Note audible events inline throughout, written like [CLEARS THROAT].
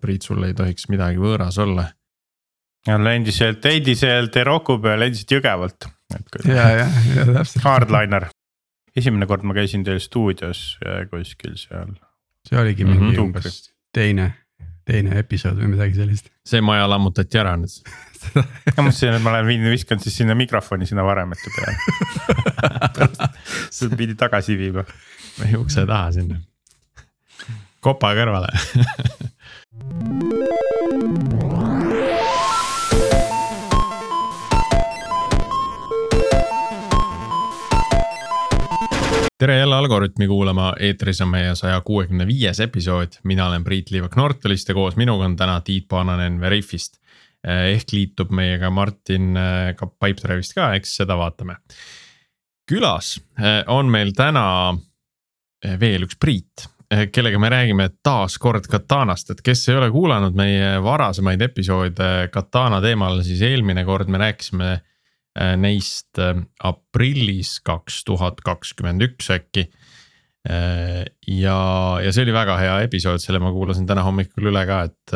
Priit, sul ei tohiks midagi võõras olla. jälle endiselt, endiselt Roku peal, endiselt Jõgevalt. ja, ja, ja täpselt. Hardliner, esimene kord ma käisin teil stuudios kuskil seal. see oligi mingi mm -hmm. umbes teine, teine episood või midagi sellist. see maja lammutati ära nüüd ma mõtlesin, et ma olen viinud, viskan siis sinna mikrofoni sinna varemete peale see pidi tagasi viima. või ukse taha sinna, kopa kõrvale tere jälle Algorütmi kuulama, eetris on meie saja kuuekümne viies episood, mina olen Priit Liivak Nortalist ja koos minuga on täna Tiit Paananen Veriffist. Eh, ehk liitub meiega Martin eh, ka Pipedrive'ist ka, eks seda vaatame. külas eh, on meil täna veel üks Priit, kellega me räägime taas kord Katanast, et kes ei ole kuulanud meie varasemaid episoode Katana teemal, siis eelmine kord me rääkisime Äh, neist äh, aprillis kaks tuhat kakskümmend üks äkki. Ja, ja see oli väga hea episood, selle ma kuulasin täna hommikul üle ka, et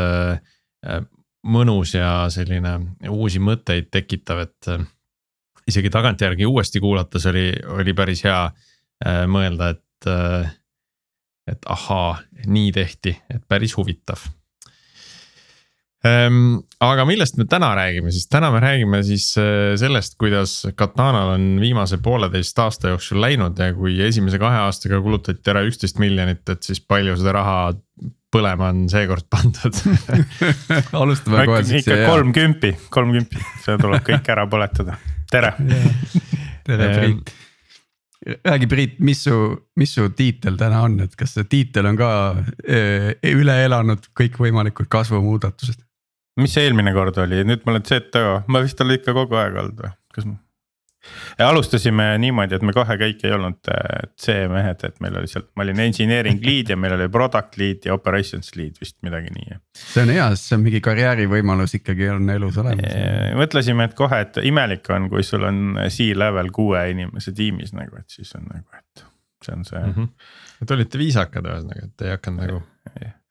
mõnus ja selline uusi mõtteid tekitav, et isegi tagantjärgi uuesti kuulates oli, oli päris hea mõelda, et, et ahaa, nii tehti, et päris huvitav. Ehm, aga millest me täna räägime, siis? Täna me räägime siis äh, sellest, kuidas Katanal on viimase pooleteist aasta jooksul läinud ja kui esimese kahe aastaga kulutati ära üksteist miljonit, et siis palju seda raha põlema on seekord pandud? [LAUGHS] Alustame kohe siukse. ikka kolm kümpi, kolm kümpi, see tuleb kõik ära põletada, tere! [LAUGHS] Tere Priit räägi Priit, mis su, mis su tiitel täna on, et kas see tiitel on ka äh, üle elanud kõikvõimalikud kasvumuudatused? mis see eelmine kord oli, nüüd ma olen ZTO, ma vist olen ikka kogu aeg olnud või, kas ma? Ja alustasime niimoodi, et me kohe kõik ei olnud C-mehed, et meil oli seal, ma olin engineering lead ja meil oli product lead ja operations lead vist midagi nii. see on hea, sest see on mingi karjäärivõimalus ikkagi on elus olemas. mõtlesime, et kohe, et imelik on, kui sul on C-level kuue inimese tiimis nagu, et siis on nagu, et see on see mm. -hmm. et olite viisakad ühesõnaga, et ei hakanud nagu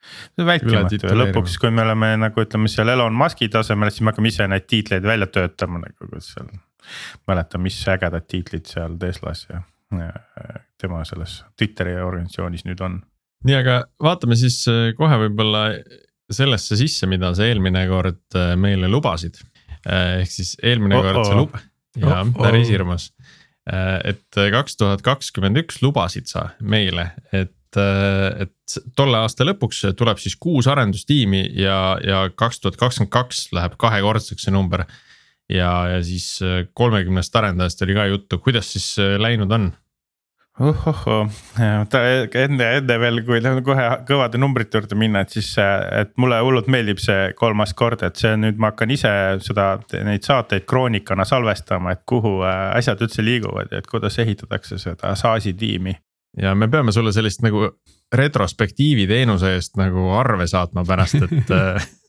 see on vältimatu ja lõpuks, kui me oleme nagu ütleme seal Elon Musk'i tasemel, siis me hakkame ise neid tiitleid välja töötama nagu, kus seal. Mäletan, mis ägedad tiitlid seal Teslas ja, ja tema selles Twitteri organisatsioonis nüüd on. nii, aga vaatame siis äh, kohe võib-olla sellesse sisse, mida sa eelmine kord äh, meile lubasid. Äh, ehk siis eelmine oh -oh. kord sa lub-, jaa oh päris hirmus. et kaks tuhat kakskümmend üks lubasid sa meile, et et, et tolle aasta lõpuks tuleb siis kuus arendustiimi ja, ja kaks tuhat kakskümmend kaks läheb kahekordseks see number. Ja, ja siis kolmekümnest arendajast oli ka juttu, kuidas siis läinud on? ohohoo, enne, enne veel, kui kohe kõvade numbrite juurde minna, et siis, et mulle hullult meeldib see kolmas kord, et see nüüd ma hakkan ise seda, neid saateid kroonikana salvestama, et kuhu asjad üldse liiguvad ja et kuidas ehitatakse seda SaaS-i tiimi. Ja me peame sulle sellist nagu retrospektiivi teenuse eest nagu arve saatma pärast, et äh, [LAUGHS]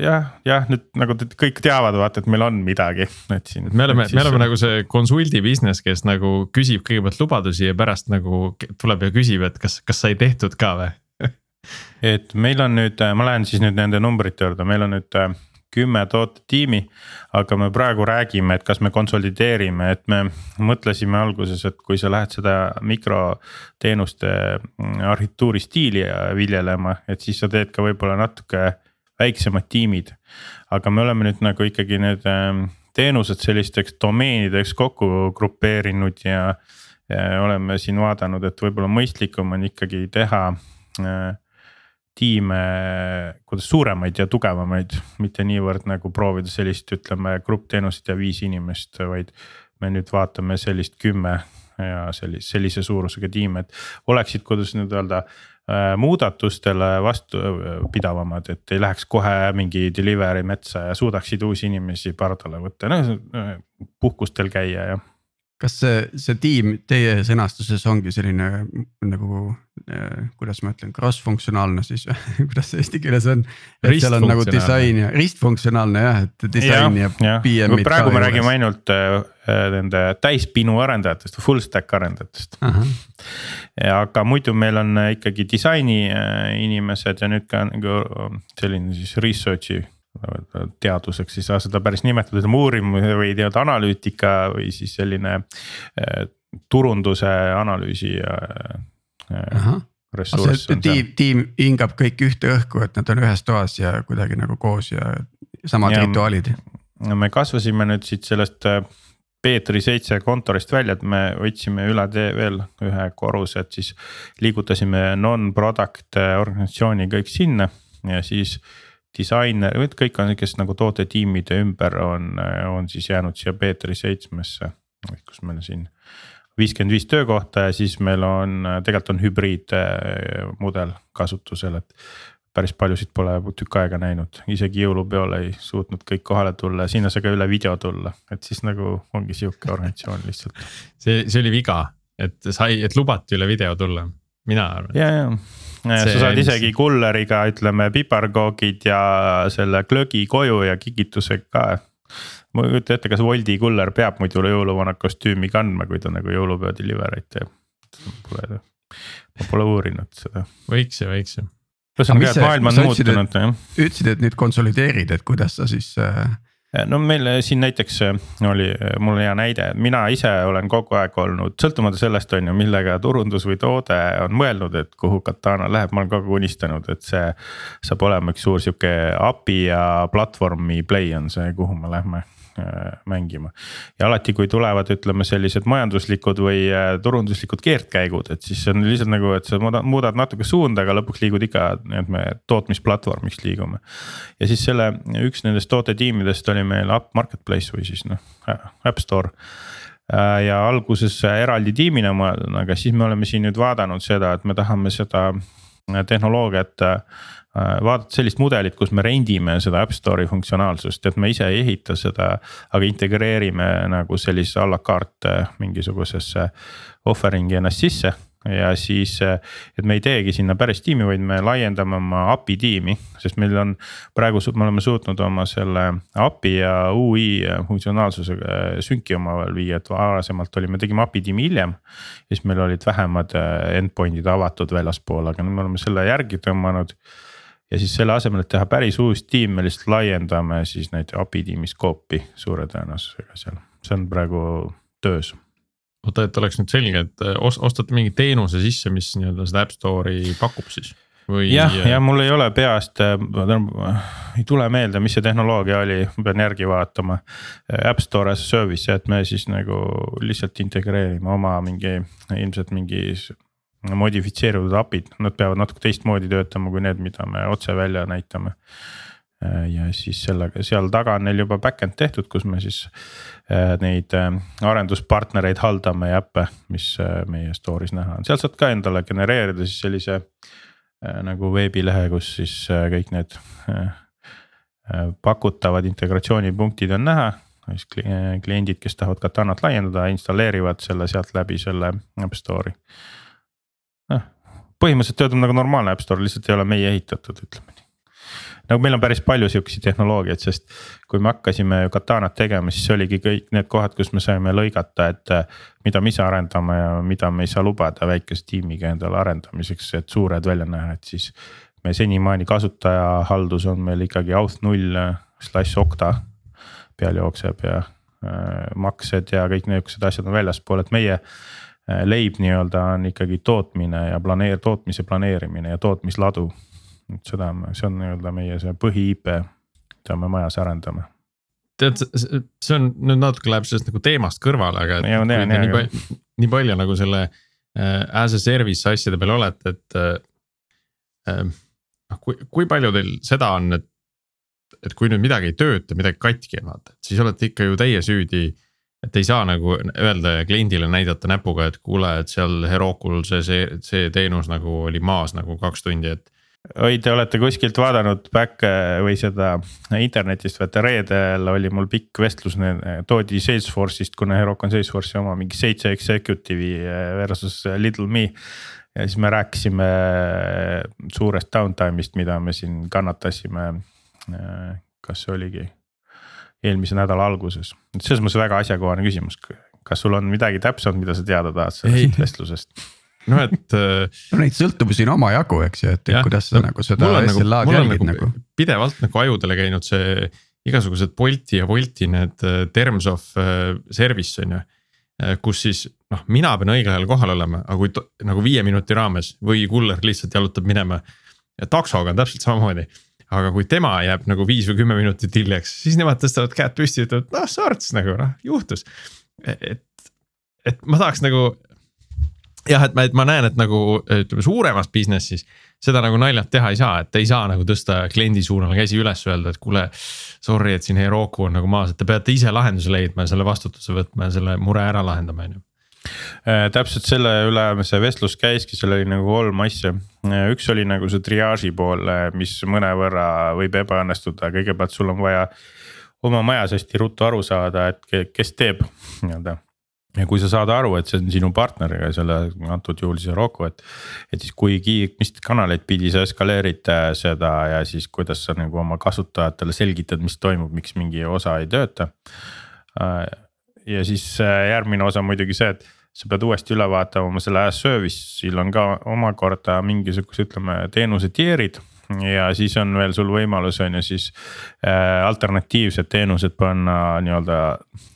jah, jah, nüüd nagu kõik teavad, vaata, et meil on midagi, et siin. me oleme, me oleme nagu see konsuldi business, kes nagu küsib kõigepealt lubadusi ja pärast nagu tuleb ja küsib, et kas, kas sai tehtud ka või [LAUGHS] et meil on nüüd, ma lähen siis nüüd nende numbrite juurde, meil on nüüd äh, kümme tootetiimi. aga me praegu räägime, et kas me konsolideerime, et me mõtlesime alguses, et kui sa lähed seda mikroteenuste mm, arhitektuuri stiili viljelema, et siis sa teed ka võib-olla natuke väiksemad tiimid. aga me oleme nüüd nagu ikkagi need ähm, teenused sellisteks domeenideks kokku grupeerinud ja, ja oleme siin vaadanud, et võib-olla mõistlikum on ikkagi teha äh, tiime, kuidas suuremaid ja tugevamaid, mitte niivõrd nagu proovida sellist, ütleme gruppteenust ja viis inimest, vaid. me nüüd vaatame sellist kümme ja sellise, sellise suurusega tiime, et oleksid, kuidas nüüd öelda muudatustele vastupidavamad, et ei läheks kohe mingi delivery metsa ja suudaksid uusi inimesi pardale võtta, noh puhkustel käia ja kas see, see tiim teie sõnastuses ongi selline nagu äh, kuidas ma ütlen, cross-funktsionaalne siis [LAUGHS] kuidas see eesti keeles on? et seal on nagu disain ja ristfunktsionaalne jah, et disain ja, ja, PM-id. praegu me räägime ainult äh, äh, nende täispinu arendajatest, full stack arendajatest. aga muidu meil on ikkagi disaini inimesed ja nüüd ka nagu selline siis research'i teaduseks ei saa seda päris nimetada, ütleme uurimus või nii-öelda analüütika või siis selline äh, turunduse analüüsi äh, ressurss. tiim, tiim hingab kõik ühte õhku, et nad on ühes toas ja kuidagi nagu koos ja samad ja, rituaalid. me kasvasime nüüd siit sellest äh, Peetri seitse kontorist välja, et me võtsime üle tee veel ühe korruse, et siis liigutasime non-product organisatsiooni kõik sinna ja siis disainer, kõik on, kes nagu tootetiimide ümber on, on siis jäänud siia Peetri seitsmesse, kus meil siin viiskümmend viis töökohta ja siis meil on, tegelikult on hübriidmudel kasutusel, et päris paljusid pole tükk aega näinud, isegi jõulupeole ei suutnud kõik kohale tulla ja sinna sai ka üle video tulla, et siis nagu ongi sihuke organisatsioon lihtsalt. [LAUGHS] see, see oli viga, et sai, et lubati üle video tulla, mina arvan. ja, ja sa saad isegi kulleriga, ütleme piparkoogid ja selle glögi koju ja kikitusega ka. ma ei kujuta ette, kas Woldi kuller peab muidu jõuluvana kostüümi kandma, kui ta nagu jõulupeo delivery't teeb. Pole, ma pole uurinud seda. võiks ja võiks ju. ühesõnaga, et maailm on muutunud jah. ütlesid, et nüüd konsolideerid, et kuidas sa siis äh no meil äh, siin näiteks äh, oli, äh, mul hea näide, mina ise olen kogu aeg olnud, sõltumata sellest, on ju, millega turundus või toode on mõelnud, et kuhu Katana läheb, ma olen kogu aeg unistanud, et see. saab olema üks suur sihuke API ja platvormi play on see, kuhu me lähme Äh, mängima. ja alati, kui tulevad, ütleme sellised majanduslikud või äh, turunduslikud keerdkäigud, et siis on lihtsalt nagu, et sa muudad, natuke suunda, aga lõpuks liigud ikka, et me tootmisplatvormiks liigume. ja siis selle, üks nendest tootetiimidest oli meil App Marketplace või siis noh, App Store äh, ja alguses eraldi tiimina mõeldud, aga siis me oleme siin nüüd vaadanud seda, et me tahame seda tehnoloogiat Äh, vaadata sellist mudelit, kus me rendime seda App Store'i funktsionaalsust, et me ise ei ehita seda. aga integreerime nagu sellise a la carte mingisugusesse offering'i ennast sisse ja siis, et me ei teegi sinna päris tiimi, vaid me laiendame oma API tiimi, sest meil on. praegu me oleme suutnud oma selle API ja ui funktsionaalsusega sünki omavahel viia, et varasemalt oli, me tegime API tiimi hiljem. siis meil olid vähemad endpoint'id avatud väljaspool, aga nüüd me oleme selle järgi tõmmanud ja siis selle asemel, et teha päris uus tiim, me lihtsalt laiendame siis neid API tiimi skoopi suure tõenäosusega seal, see on praegu töös. oota, et oleks nüüd selge, et äh, ostate mingi teenuse sisse, mis nii-öelda seda App Store'i pakub siis? Või... jah, ja mul ei ole peast, äh, ei tule meelde, mis see tehnoloogia oli, ma pean järgi vaatama. App Store as a service, et me siis nagu lihtsalt integreerime oma mingi ilmselt mingi modifitseeritud API-d, nad peavad natuke teistmoodi töötama kui need, mida me otse välja näitame. ja siis sellega, seal taga on neil juba back-end tehtud, kus me siis äh, neid äh, arenduspartnereid haldame ja äppe, mis äh, meie store'is näha on, sealt saad ka endale genereerida siis sellise nagu veebilehe, kus siis kõik need pakutavad integratsioonipunktid on näha. Siis kliendid, kes tahavad Katanat laiendada, installeerivad selle sealt läbi selle App Store'i põhimõtteliselt töötab nagu normaalne App Store, lihtsalt ei ole meie ehitatud, ütleme nii. nagu meil on päris palju sihukesi tehnoloogiaid, sest kui me hakkasime Katanat tegema, siis oligi kõik need kohad, kus me saime lõigata, et. mida me ise arendame ja mida me ei saa lubada väikese tiimiga endale arendamiseks, et suured välja näha, et siis. me senimaani kasutajahaldus on meil ikkagi auth null slaš okta peal jookseb ja äh, maksed ja kõik niuksed asjad on väljaspool, et meie leib nii-öelda on ikkagi tootmine ja planeer-, tootmise planeerimine ja tootmisladu. et seda, see on nii-öelda meie see põhi-IP, mida me majas arendame. tead, see on nüüd natuke läheb sellest nagu teemast kõrvale, aga. nii palju, nii palju nagu selle äh, as a service asjade peal olete, et äh,. äh noh, kui, kui palju teil seda on, et, et kui nüüd midagi ei tööta, midagi katki on vaata, siis olete ikka ju teie süüdi et ei saa nagu öelda ja kliendile näidata näpuga, et kuule, et seal Herocul see, see, see teenus nagu oli maas nagu kaks tundi, et. oi, te olete kuskilt vaadanud back'e või seda internetist, vaata reedel oli mul pikk vestlus, toodi Salesforce'ist, kuna Heroku on Salesforce'i oma mingi seitse executive'i versus little me. ja siis me rääkisime suurest downtime'ist, mida me siin kannatasime. kas see oligi eelmise nädala alguses, et selles mõttes väga asjakohane küsimus. kas sul on midagi täpsemat, mida sa teada tahad sellest vestlusest? [LAUGHS] noh, et äh, no neid sõltuvusi on omajagu, eks ju, et ja, kuidas sa nagu seda SLA-d nagu jälgid nagu, nagu. pidevalt nagu ajudele käinud see igasugused Bolti ja Wolti need äh, terms of äh, service on ju. kus siis noh, mina pean õigel ajal kohal olema, aga kui nagu viie minuti raames või kuller lihtsalt jalutab minema. ja taksoga on täpselt samamoodi aga kui tema jääb nagu viis või kümme minutit hiljaks, siis nemad tõstavad käed püsti, ütlevad noh sorts nagu noh, juhtus. et, et ma tahaks nagu jah, et ma, et ma näen, et nagu ütleme suuremas business'is seda nagu naljalt teha ei saa, et ei saa nagu tõsta kliendi suunal käsi üles, öelda, et kuule. Sorry, et siin Heroku on nagu maas, et te peate ise lahenduse leidma ja selle vastutuse võtma ja selle mure ära lahendama, on ju täpselt selle üle see vestlus käiski, seal oli nagu kolm asja. Äh, üks oli nagu see triaaži pool, äh, mis mõnevõrra võib ebaõnnestuda, kõigepealt sul on vaja oma majas hästi ruttu aru saada, et kes teeb nii-öelda ja kui sa saad aru, et see on sinu partneriga selle antud juhul siis Roku, et. et siis kui, mis kanaleid pidi sa eskaleerid seda ja siis kuidas sa nagu oma kasutajatele selgitad, mis toimub, miks mingi osa ei tööta ja siis äh, järgmine osa on muidugi see, et sa pead uuesti üle vaatama selle as service'il on ka omakorda mingisugused, ütleme teenuse tier'id ja siis on veel sul võimalus on ju siis äh, alternatiivsed teenused panna nii-öelda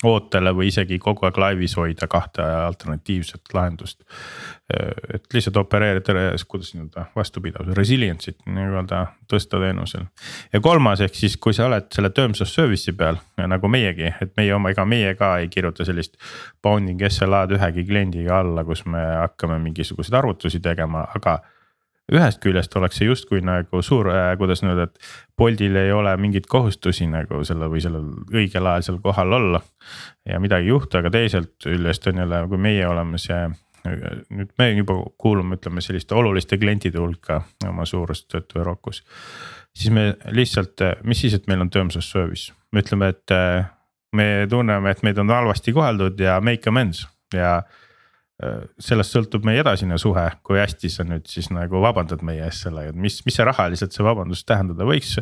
ootele või isegi kogu aeg laivis hoida kahte alternatiivset lahendust äh,. et lihtsalt opereerida, kuidas nii-öelda vastupidavus, resilience'it nii-öelda tõsta teenusel. ja kolmas, ehk siis, kui sa oled selle terms of service'i peal nagu meiegi, et meie oma, ega meie ka ei kirjuta sellist. Bounding SLA-d ühegi kliendiga alla, kus me hakkame mingisuguseid arvutusi tegema, aga ühest küljest oleks see justkui nagu suur äh,, kuidas nüüd, et Boltil ei ole mingeid kohustusi nagu selle või sellel õigel ajal seal kohal olla. ja midagi ei juhtu, aga teiselt küljest on jälle, kui meie oleme see nüüd me juba kuulume, ütleme selliste oluliste klientide hulka oma suurust töötu Herokus. siis me lihtsalt, mis siis, et meil on terms of service, me ütleme, et äh, me tunneme, et meid on halvasti koheldud ja make amends ja sellest sõltub meie edasine suhe, kui hästi sa nüüd siis nagu vabandad meie ees sellega, et mis, mis see rahaliselt see vabandus tähendada võiks.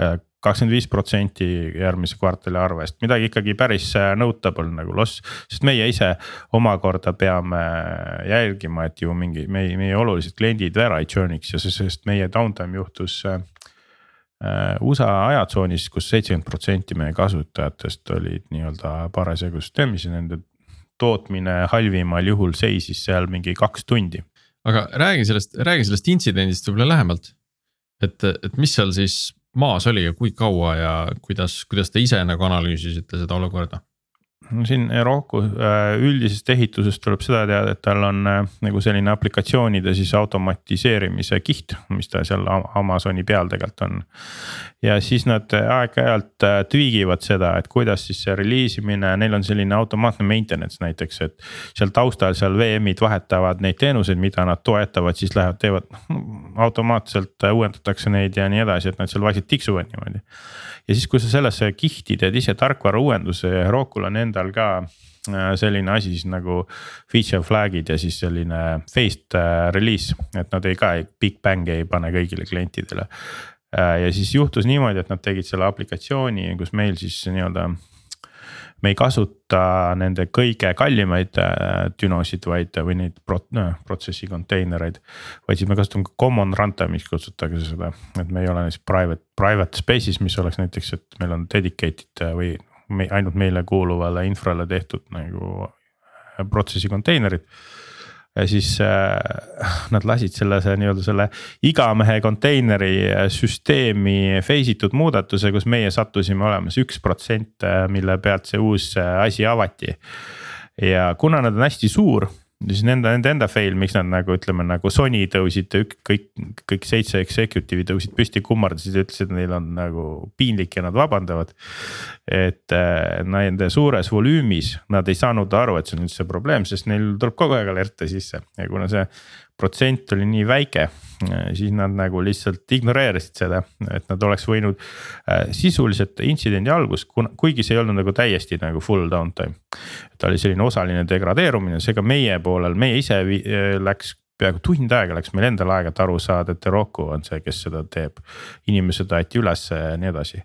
Äh, kakskümmend viis protsenti järgmise kvartali arvest, midagi ikkagi päris äh, notable nagu loss, sest meie ise omakorda peame jälgima, et ju mingi meie, meie olulised kliendid ära ei churn'iks ja sest meie downtime juhtus USA ajatsoonis kus, kus seitsekümmend protsenti meie kasutajatest olid nii-öelda parasjagu süsteemis ja nende tootmine halvimal juhul seisis seal mingi kaks tundi. aga räägi sellest, räägi sellest intsidendist võib-olla lähemalt. et, et mis seal siis maas oli ja kui kaua ja kuidas, kuidas te ise nagu analüüsisite seda olukorda? No siin Heroku äh, üldisest ehitusest tuleb seda teada, et tal on äh, nagu selline aplikatsioonide siis automatiseerimise kiht, mis ta seal Amazoni peal tegelikult on. ja siis nad aeg-ajalt äh, tweak ivad seda, et kuidas siis see reliisimine, neil on selline automaatne maintenance näiteks, et. seal taustal seal VM-id vahetavad neid teenuseid, mida nad toetavad, siis lähevad, teevad automaatselt uuendatakse neid ja nii edasi, et nad seal vaikselt tiksuvad niimoodi ja siis, kui sa sellesse kihti teed ise tarkvara uuenduse ja Herokul on endal ka äh, selline asi siis nagu feature flag'id ja siis selline phased äh, release, et nad ei ka big bang'i ei pane kõigile klientidele. Äh, ja siis juhtus niimoodi, et nad tegid selle aplikatsiooni, kus meil siis nii-öelda me ei kasuta nende kõige kallimaid dünosid, vaid, või neid prot-, protsessi konteinereid. vaid siis me kasutame common runtime'iks kutsutakse seda, et me ei ole näiteks private, private space'is, mis oleks näiteks, et meil on dedicated või me, ainult meile kuuluvale infrale tehtud nagu äh, protsessi konteinerid ja siis äh, [LAUGHS] nad lasid selle, see nii-öelda selle igamehe konteineri äh, süsteemi face itud muudatuse, kus meie sattusime olema see üks protsent, äh, mille pealt see uus asi avati. ja kuna nad on hästi suur siis nende, nende enda fail, miks nad nagu ütleme nagu Sony tõusid kõik, kõik seitse executive'i tõusid püsti, kummardasid ja ütlesid, et neil on nagu piinlik ja nad vabandavad. et äh, nende suures volüümis nad ei saanud aru, et see on üldse probleem, sest neil tuleb kogu aeg alerte sisse ja kuna see protsent oli nii väike siis nad nagu lihtsalt ignoreerisid seda, et nad oleks võinud äh, sisuliselt intsidendi algus, kuna, kuigi see ei olnud nagu täiesti nagu full downtime. ta oli selline osaline degradeerumine, seega meie poolel, meie ise äh, läks peaaegu tund aega läks meil endal aega, et aru saada, et Heroku on see, kes seda teeb. inimesed aeti ülesse ja nii edasi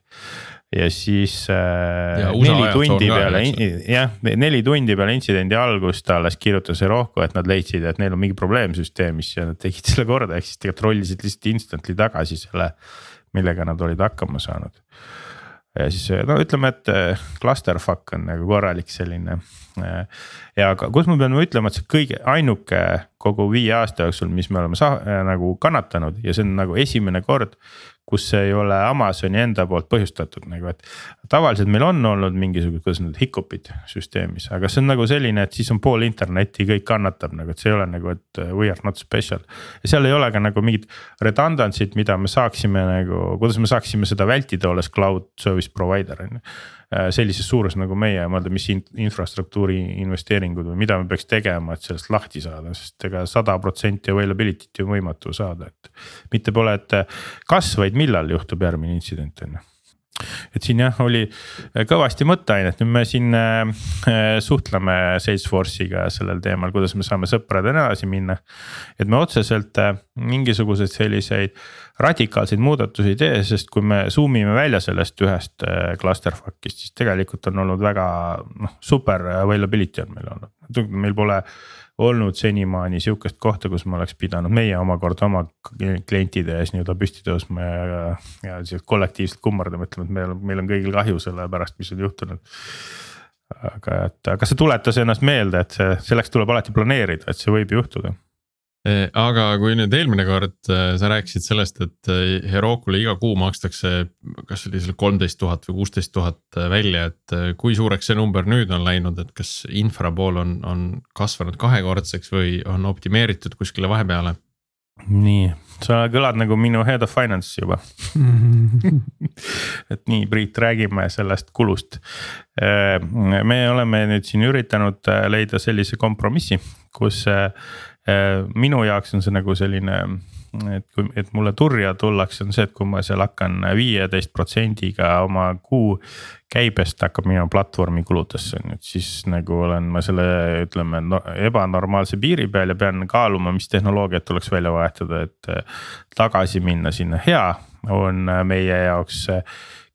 ja siis äh, ja, neli tundi peale, jah, neli tundi peale intsidendi algust ta alles kirjutas Heroku, et nad leidsid, et neil on mingi probleem süsteemis ja nad tegid selle korda, ehk siis tegelikult rollisid lihtsalt instantly tagasi selle, millega nad olid hakkama saanud. ja siis no ütleme, et äh, clusterfuck on nagu korralik selline. Äh, ja kus ma pean ütlema, et see kõige ainuke kogu viie aasta jooksul, mis me oleme sa, nagu kannatanud ja see on nagu esimene kord kus ei ole Amazoni enda poolt põhjustatud nagu, et. tavaliselt meil on olnud mingisugused, kuidas need hicup'id süsteemis, aga see on nagu selline, et siis on pool internetti, kõik kannatab nagu, et see ei ole nagu, et we are not special. ja seal ei ole ka nagu mingit redundancy't, mida me saaksime nagu, kuidas me saaksime seda vältida, olles cloud service provider on ju sellises suuruses nagu meie, mõelda, mis infrastruktuuri investeeringud või mida me peaks tegema, et sellest lahti saada, sest ega sada protsenti availability't ju võimatu saada, et. mitte pole, et kas, vaid millal juhtub järgmine intsident on ju et siin jah, oli kõvasti mõtteainet, nüüd me siin äh, suhtleme Salesforce'iga sellel teemal, kuidas me saame sõpradena edasi minna. et me otseselt äh, mingisuguseid selliseid radikaalseid muudatusi ei tee, sest kui me zoom ime välja sellest ühest äh, clusterfuck'ist, siis tegelikult on olnud väga noh, super availability on meil olnud, meil pole olnud senimaani sihukest kohta, kus me oleks pidanud meie omakorda oma klientide ees nii-öelda püsti tõusma ja, ja siis kollektiivselt kummardama, ütlema, et meil, meil on kõigil kahju selle pärast, mis on juhtunud. aga et, aga see tuletas ennast meelde, et see, selleks tuleb alati planeerida, et see võib juhtuda aga kui nüüd eelmine kord eh, sa rääkisid sellest, et eh, Herokule iga kuu makstakse, kas oli seal kolmteist tuhat või kuusteist tuhat välja, et kui suureks see number nüüd on läinud, et kas infra pool on, on kasvanud kahekordseks või on optimeeritud kuskile vahepeale? Nii, sa kõlad nagu minu head of finance juba. [LAUGHS] Et nii, Priit, räägime sellest kulust. me oleme nüüd siin üritanud leida sellise kompromissi, kus Äh, minu jaoks on see nagu selline, et kui, et mulle turja tullakse, on see, et kui ma seal hakkan viieteist protsendiga oma kuu käibest hakkab minema platvormi kuludesse, nüüd siis nagu olen ma selle, ütleme no, ebanormaalse piiri peal ja pean kaaluma, mis tehnoloogiat tuleks välja vahetada, et tagasi minna sinna, hea on meie jaoks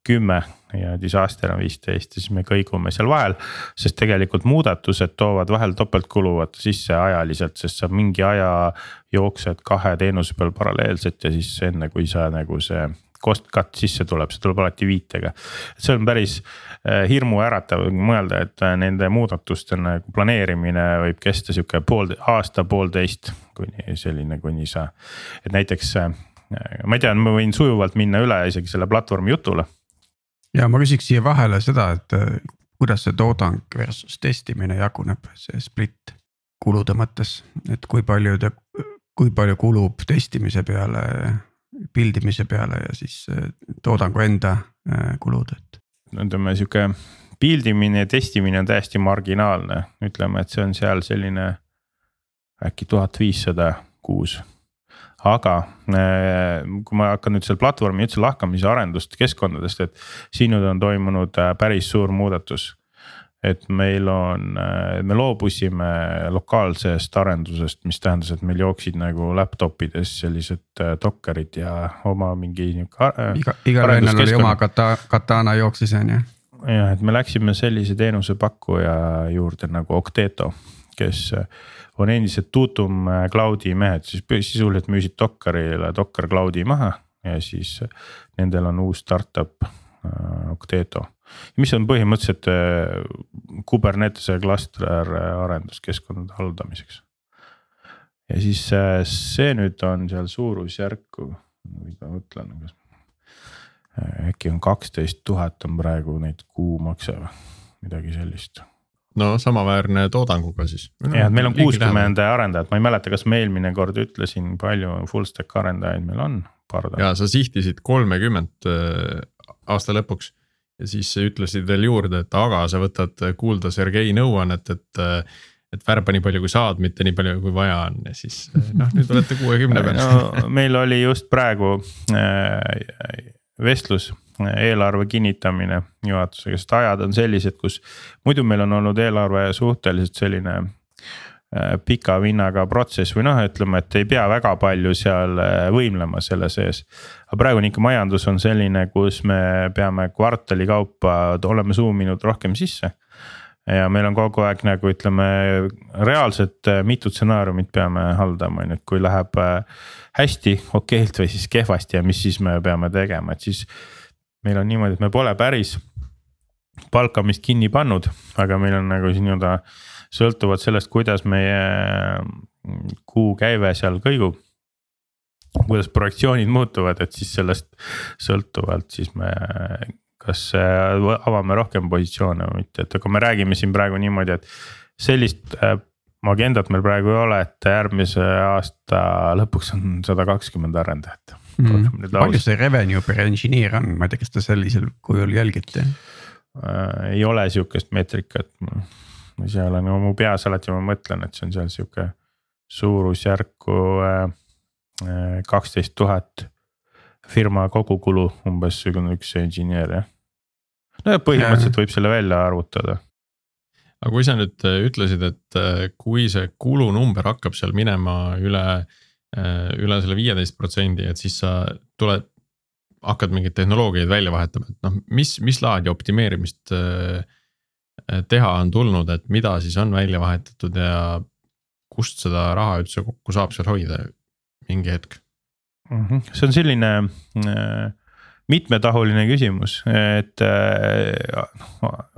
kümme ja disaster on viisteist ja siis me kõigume seal vahel. sest tegelikult muudatused toovad vahel topeltkulu vaata sisse ajaliselt, sest sa mingi aja jooksed kahe teenuse peal paralleelselt ja siis enne, kui sa nagu see cost cut sisse tuleb, see tuleb alati viitega. see on päris äh, hirmuäratav mõelda, et äh, nende muudatuste nagu planeerimine võib kesta sihuke pool, aasta, poolteist kuni selline, kuni sa. et näiteks äh, ma ei tea, ma võin sujuvalt minna üle isegi selle platvormi jutule ja ma küsiks siia vahele seda, et äh, kuidas see toodang versus testimine jaguneb, see split kulude mõttes, et kui palju te, kui palju kulub testimise peale, build imise peale ja siis äh, toodangu enda äh, kulud, et. ütleme sihuke build imine ja testimine on täiesti marginaalne, ütleme, et see on seal selline äkki tuhat viissada kuus aga äh, kui ma hakkan nüüd seal platvormi üldse lahkamise arendust keskkondadest, et siin nüüd on toimunud äh, päris suur muudatus. et meil on, äh, me loobusime lokaalsest arendusest, mis tähendas, et meil jooksid nagu laptop ides sellised dokkerid ja oma mingi nihuke. iga, igal vennal oli oma kata-, katana jooksis on ju. jah, et me läksime sellise teenusepakkuja juurde nagu Octeto, kes on endiselt Tutum äh, Cloudi mehed, siis sisuliselt müüsid Dockerile Docker Cloudi maha ja siis nendel on uus startup Octeto. mis on põhimõtteliselt Kubernetese klaster arenduskeskkondade haldamiseks. ja siis see nüüd on seal suurusjärku, ma mõtlen, kas äkki on kaksteist tuhat on praegu neid kuumakse või midagi sellist no samaväärne toodanguga siis. jah, et meil on kuuskümmend arendajat, ma ei mäleta, kas ma eelmine kord ütlesin, palju full stack arendajaid meil on. ja sa sihtisid kolmekümmet äh, aasta lõpuks ja siis ütlesid veel juurde, et aga sa võtad kuulda Sergei nõuannet, et. et värba nii palju, kui saad, mitte nii palju, kui vaja on ja siis noh, nüüd olete kuuekümne peal [LAUGHS] no meil oli just praegu äh, vestlus, eelarve kinnitamine juhatusega, sest ajad on sellised, kus. muidu meil on olnud eelarve suhteliselt selline äh, pika vinnaga protsess või noh, ütleme, et ei pea väga palju seal äh, võimlema selle sees. aga praegu on ikka majandus on selline, kus me peame kvartali kaupa, oleme zoom inud rohkem sisse ja meil on kogu aeg nagu ütleme, reaalselt äh, mitu stsenaariumit peame haldama, on ju, et kui läheb äh, hästi okeilt või siis kehvasti ja mis siis me peame tegema, et siis. Meil on niimoodi, et me pole päris palkamist kinni pannud, aga meil on nagu siin nii-öelda sõltuvalt sellest, kuidas meie mm, kuukäive seal kõigub kuidas projektsioonid muutuvad, et siis sellest sõltuvalt siis me kas äh, avame rohkem positsioone või mitte, et aga me räägime siin praegu niimoodi, et sellist äh, agendat meil praegu ei ole, et järgmise aasta lõpuks on sada kakskümmend arendajat mm.. palju see revenue per engineer on, ma ei tea, kas te sellisel kujul jälgite. Äh,? ei ole sihukest meetrikat, ma ise olen nagu mu peas alati ma mõtlen, et see on seal sihuke suurusjärku äh, äh, kaksteist äh, tuhat firma kogukulu umbes üks insener jah. No põhimõtteliselt võib selle välja arvutada. aga kui sa nüüd äh, ütlesid, et kui see kulunumber hakkab seal minema üle, äh, üle selle viieteist protsendi, et siis sa tuled, hakkad mingeid tehnoloogiaid välja vahetama, et noh, mis, mis laadi optimeerimist teha on tulnud, et mida siis on välja vahetatud ja kust seda raha üldse kokku saab seal hoida mingi hetk mm? -hmm. see on selline äh, mitmetahuline küsimus, et äh,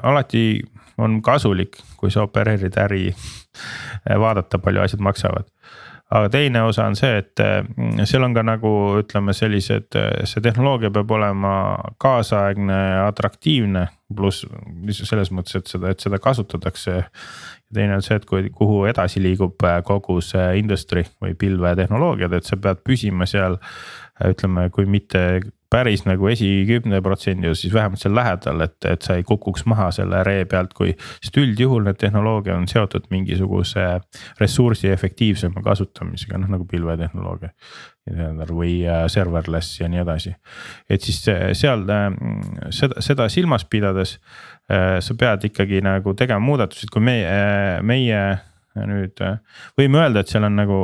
alati on kasulik, kui sa opereerid äri, vaadata, palju asjad maksavad aga teine osa on see, et mm, seal on ka nagu ütleme, sellised, see tehnoloogia peab olema kaasaegne, atraktiivne, pluss selles mõttes, et seda, et seda kasutatakse. ja teine on see, et kui, kuhu edasi liigub kogu see industry või pilvetehnoloogiad, et sa pead püsima seal ütleme, kui mitte päris nagu esikümne protsendi, siis vähemalt seal lähedal, et, et sa ei kukuks maha selle ree pealt, kui. sest üldjuhul need tehnoloogia on seotud mingisuguse ressursi efektiivsema kasutamisega, noh nagu pilvetehnoloogia. või äh, serverless ja nii edasi, et siis äh, seal äh, seda, seda silmas pidades sa pead ikkagi nagu tegema muudatusi, kui meie, meie nüüd võime öelda, et seal on nagu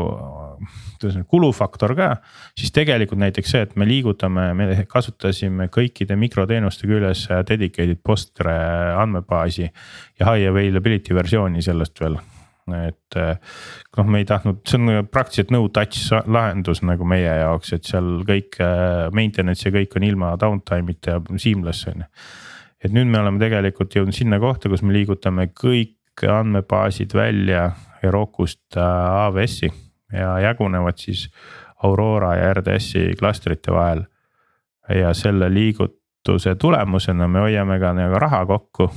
kuidas nüüd kulufaktor ka. siis tegelikult näiteks see, et me liigutame, me kasutasime kõikide mikroteenuste küljes dedicated Postgre andmebaasi ja high availability versiooni sellest veel et noh, me ei tahtnud, see on praktiliselt no touch lahendus nagu meie jaoks, et seal kõik maintenance ja kõik on ilma downtime'ita ja seamless on ju. et nüüd me oleme tegelikult jõudnud sinna kohta, kus me liigutame kõik andmebaasid välja Herocust AWS-i ja jagunevad siis Aurora ja RDS-i klastrite vahel. ja selle liigutuse tulemusena me hoiame ka nagu raha kokku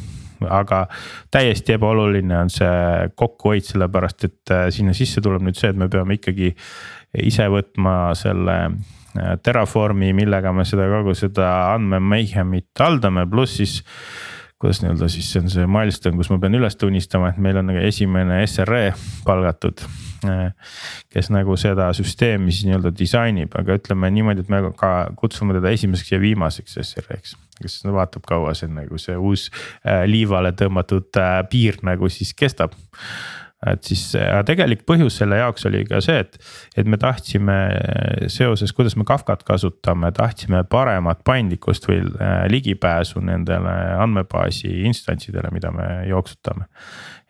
aga täiesti ebaoluline on see kokkuhoid, sellepärast et äh, sinna sisse tuleb nüüd see, et me peame ikkagi ise võtma selle äh, Terraformi, millega me seda kogu seda andmemeihamit haldame, pluss siis kuidas nii-öelda siis see on see milstone, kus ma pean üles tunnistama, et meil on nagu esimene SRE palgatud. kes nagu seda süsteemi siis nii-öelda disainib, aga ütleme niimoodi, et me ka kutsume teda esimeseks ja viimaseks SRE-ks. kes vaatab, kaua see nagu see uus äh, liivale tõmmatud äh, piir nagu siis kestab et siis tegelik põhjus selle jaoks oli ka see, et, et me tahtsime seoses, kuidas me Kafkat kasutame, tahtsime paremat paindlikkust või äh, ligipääsu nendele andmebaasi instantsidele, mida me jooksutame.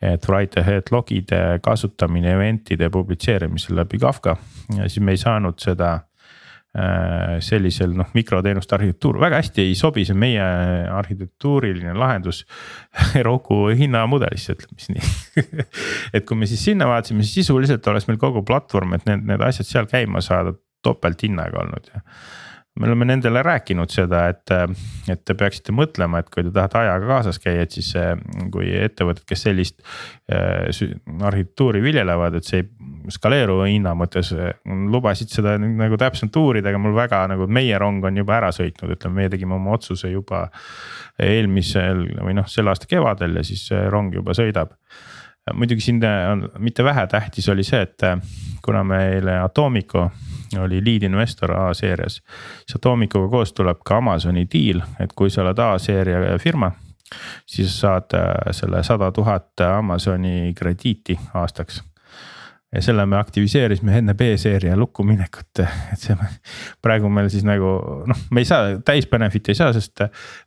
et write ahead log'ide kasutamine event'ide publitseerimisel läbi Kafka ja siis me ei saanud seda sellisel noh, mikroteenuste arhitektuur, väga hästi ei sobi see meie arhitektuuriline lahendus [LAUGHS] Roku hinnamudelisse, ütleme siis nii. [LAUGHS] Et kui me siis sinna vaatasime, siis sisuliselt oleks meil kogu platvorm, et need, need asjad seal käima saada topelthinnaga olnud ja me oleme nendele rääkinud seda, et, et te peaksite mõtlema, et kui te tahate ajaga kaasas käia, et siis kui ettevõtted, kes sellist äh, arhitektuuri viljelevad, et see ei skaleeru hinna mõttes. lubasid seda nagu täpsemalt uurida, aga mul väga nagu meie rong on juba ära sõitnud, ütleme, meie tegime oma otsuse juba eelmisel või noh, selle aasta kevadel ja siis rong juba sõidab muidugi siin on mitte vähetähtis oli see, et kuna meile Atomico oli lead investor A-seerias. siis Atomicuga koos tuleb ka Amazoni deal, et kui sa oled A-seeria firma siis saad selle sada tuhat Amazoni krediiti aastaks ja selle me aktiviseerisime enne B-seeria lukku minekut, et see praegu meil siis nagu noh, me ei saa täis benefit'i ei saa, sest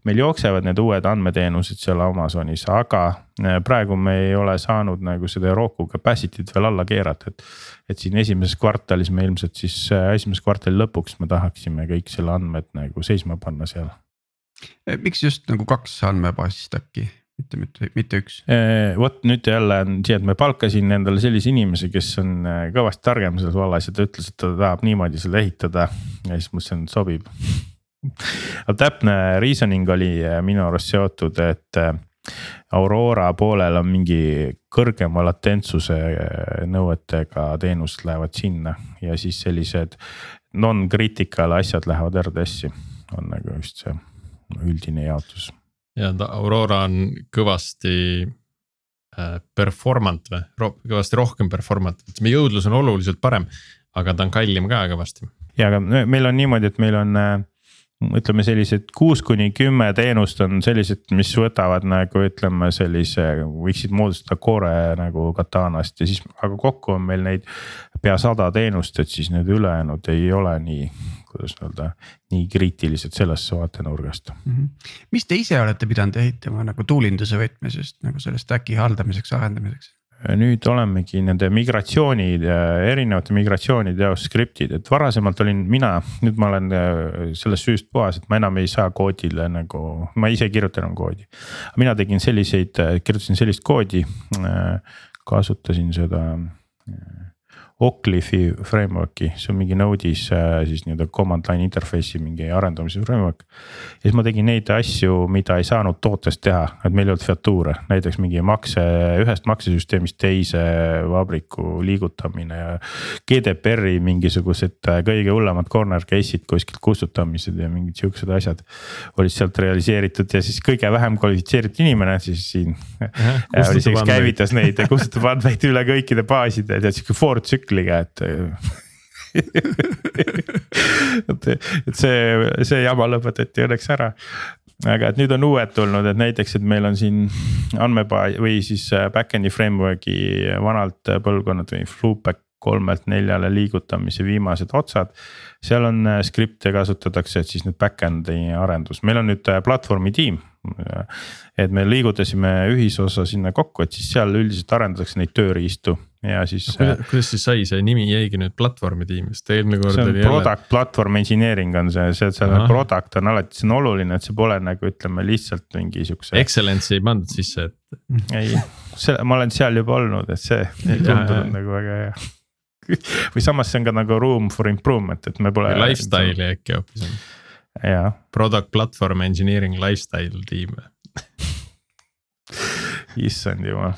meil jooksevad need uued andmeteenused seal Amazonis, aga eh, praegu me ei ole saanud nagu seda Roku capacity't veel alla keerata, et. et siin esimeses kvartalis me ilmselt siis eh, esimese kvartali lõpuks me tahaksime kõik selle andmed nagu seisma panna seal. Miks just nagu kaks andmebaasist äkki? Mitte, mitte, mitte üks. vot nüüd jälle on see, et me palkasin endale sellise inimese, kes on äh, kõvasti targem selles vallas ja ta ütles, et ta tahab niimoodi seda ehitada ja siis mõtlesin, et sobib. aga täpne reasoning oli äh, minu arust seotud, et äh, Aurora poolel on mingi kõrgema latentsuse nõuetega teenused lähevad sinna ja siis sellised non-critical asjad lähevad RDS-i, on nagu just see üldine jaotus ta Aurora on kõvasti äh, performant või Ro, kõvasti rohkem performant, ütleme jõudlus on oluliselt parem, aga ta on kallim ka kõvasti. ja, aga meil on niimoodi, et meil on äh, ütleme sellised kuus kuni kümme teenust on sellised, mis võtavad nagu ütleme sellise, võiksid moodustada core nagu katanast ja siis, aga kokku on meil neid pea sada teenust, et siis need ülejäänud ei ole nii kuidas öelda, nii kriitilised sellest vaatenurgast mm. -hmm. mis te ise olete pidanud ehitama nagu tuulinduse võtmes just nagu selle stack'i haldamiseks, arendamiseks? nüüd olemegi nende migratsioonid, erinevate migratsioonide jaoks skriptid, et varasemalt olin mina, nüüd ma olen äh, sellest süüst puhas, et ma enam ei saa koodile nagu, ma ise ei kirjuta enam koodi. mina tegin selliseid, kirjutasin sellist koodi, äh, kasutasin seda Occliffe'i framework'i, see on mingi Node'is äh, siis nii-öelda command line interface'i mingi arendamise framework. ja siis ma tegin neid asju, mida ei saanud tootest teha, et meil ei olnud featuur'e, näiteks mingi makse, ühest maksesüsteemist teise vabriku liigutamine ja. GDPR-i mingisugused äh, kõige hullemad corner case'id kuskilt kustutamised ja mingid siuksed asjad. olid sealt realiseeritud ja siis kõige vähem kvalifitseeritud inimene siis siin. kes käivitas neid ja kustutab andmeid üle kõikide baaside ja sihuke for tsükkel tsükliga, et [LAUGHS] et, et see, see jama lõpetati õnneks ära. aga et nüüd on uued tulnud, et näiteks, et meil on siin andmebaas või siis äh, back-end'i framework'i vanalt põlvkonnad või Fluback kolmelt neljale liigutamise viimased otsad. seal on äh, skripte kasutatakse, et siis nüüd back-end'i arendus, meil on nüüd äh, platvormi tiim. et me liigutasime ühisosa sinna kokku, et siis seal üldiselt arendatakse neid tööriistu ja siis no,. kuidas, kuidas siis sai, see nimi jäigi nüüd platvormi tiimist, eelmine kord oli. Product jälle... platvorm engineering on see, see, see Aha. product on alati, see on oluline, et see pole nagu ütleme lihtsalt mingi siukse. Excellence'i ei pandud sisse, et. ei, see, ma olen seal juba olnud, et see ei tundunud nagu väga hea [LAUGHS] või samas see on ka nagu room for improvement, et me pole. Lifestyle'i äkki hoopis on. jaa. Product platvorm engineering lifestyle tiim issand jumal,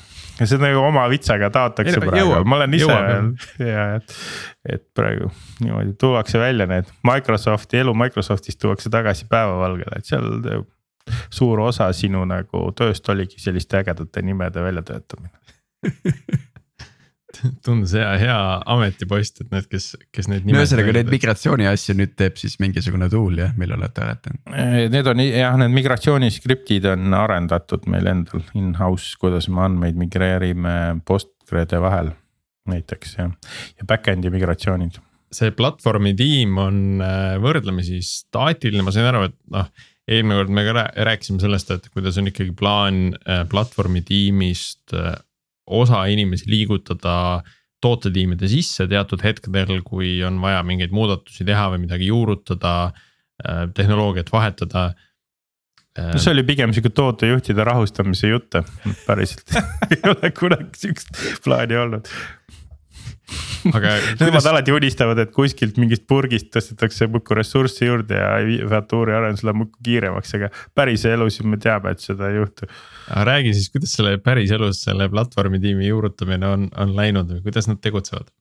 see on nagu oma vitsaga taotakse praegu, ma olen ise ja [LAUGHS] et. et praegu niimoodi tuuakse välja need Microsofti, elu Microsoftist tuuakse tagasi päevavalgele, et seal suur osa sinu nagu tööst oligi selliste ägedate nimede väljatöötamine [LAUGHS] [LAUGHS] tundus hea, hea ametipost, et need, kes, kes neid. no ühesõnaga neid migratsiooni asju nüüd teeb siis mingisugune tool jah, mille olete arendanud? Eh, need on jah, need migratsiooniskriptid on arendatud meil endal in-house, kuidas me andmeid migreerime Postgrede vahel näiteks ja, ja back-end'i migratsioonid. see platvormi tiim on äh, võrdlemisi staatiline, ma sain aru, et noh eelmine kord me ka rääkisime sellest, et kuidas on ikkagi plaan äh, platvormi tiimist äh, osa inimesi liigutada tootetiimide sisse teatud hetkedel, kui on vaja mingeid muudatusi teha või midagi juurutada, äh, tehnoloogiat vahetada. No see oli pigem sihuke tootejuhtide rahustamise jutt, päriselt [LAUGHS] ei ole kunagi sihukest plaani olnud [LAUGHS] aga Nemad alati unistavad, et kuskilt mingist purgist tõstetakse muudkui ressurssi juurde ja featuuri arendus läheb muudkui kiiremaks, aga päris elus me teame, et seda ei juhtu. aga räägi siis, kuidas selle päris elus selle platvormi tiimi juurutamine on, on läinud või kuidas nad tegutsevad?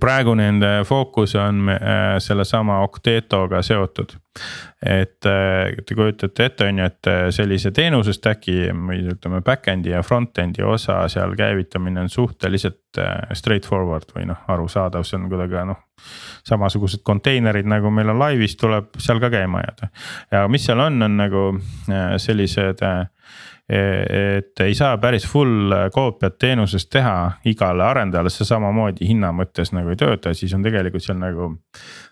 Praegu nende fookus on äh, sellesama Octetoga seotud et te kujutate ette, on ju, et sellise teenuse stack'i või ütleme, back-end'i ja front-end'i osa seal käivitamine on suhteliselt straight forward või noh, arusaadav, see on kuidagi noh. samasugused konteinerid nagu meil on laivis, tuleb seal ka käima ajada ja mis seal on, on nagu sellised et ei saa päris full koopiat teenusest teha igale arendajale, see samamoodi hinna mõttes nagu ei tööta, siis on tegelikult seal nagu.